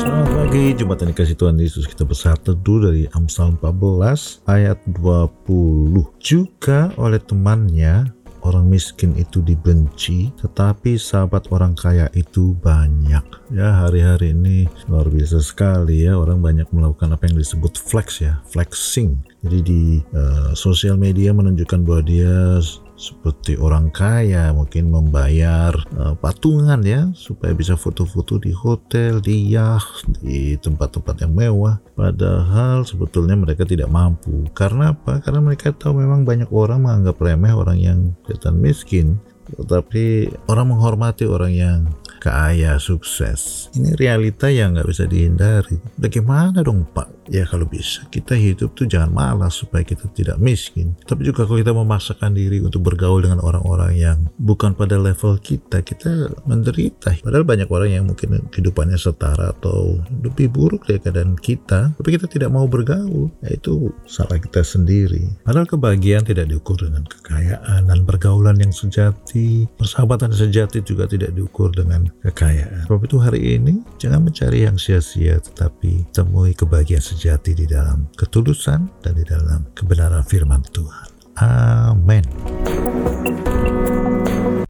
Selamat pagi, Jumat yang dikasih Tuhan Yesus kita bersatu teduh dari Amsal 14 ayat 20 Juga oleh temannya orang miskin itu dibenci, tetapi sahabat orang kaya itu banyak. Ya, hari-hari ini luar biasa sekali ya, orang banyak melakukan apa yang disebut flex ya, flexing. Jadi di uh, sosial media menunjukkan bahwa dia seperti orang kaya mungkin membayar uh, patungan ya supaya bisa foto-foto di hotel, di yacht, di tempat-tempat yang mewah. Padahal sebetulnya mereka tidak mampu. Karena apa? Karena mereka tahu memang banyak orang menganggap remeh orang yang kelihatan miskin. Tetapi orang menghormati orang yang kaya, sukses. Ini realita yang nggak bisa dihindari. Bagaimana dong Pak? Ya kalau bisa, kita hidup tuh jangan malas supaya kita tidak miskin. Tapi juga kalau kita memaksakan diri untuk bergaul dengan orang-orang yang bukan pada level kita, kita menderita. Padahal banyak orang yang mungkin kehidupannya setara atau lebih buruk dari keadaan kita, tapi kita tidak mau bergaul. Ya itu salah kita sendiri. Padahal kebahagiaan tidak diukur dengan kekayaan dan pergaulan yang sejati. Persahabatan sejati juga tidak diukur dengan kekayaan. Sebab itu hari ini jangan mencari yang sia-sia tetapi temui kebahagiaan sejati di dalam ketulusan dan di dalam kebenaran firman Tuhan. Amin.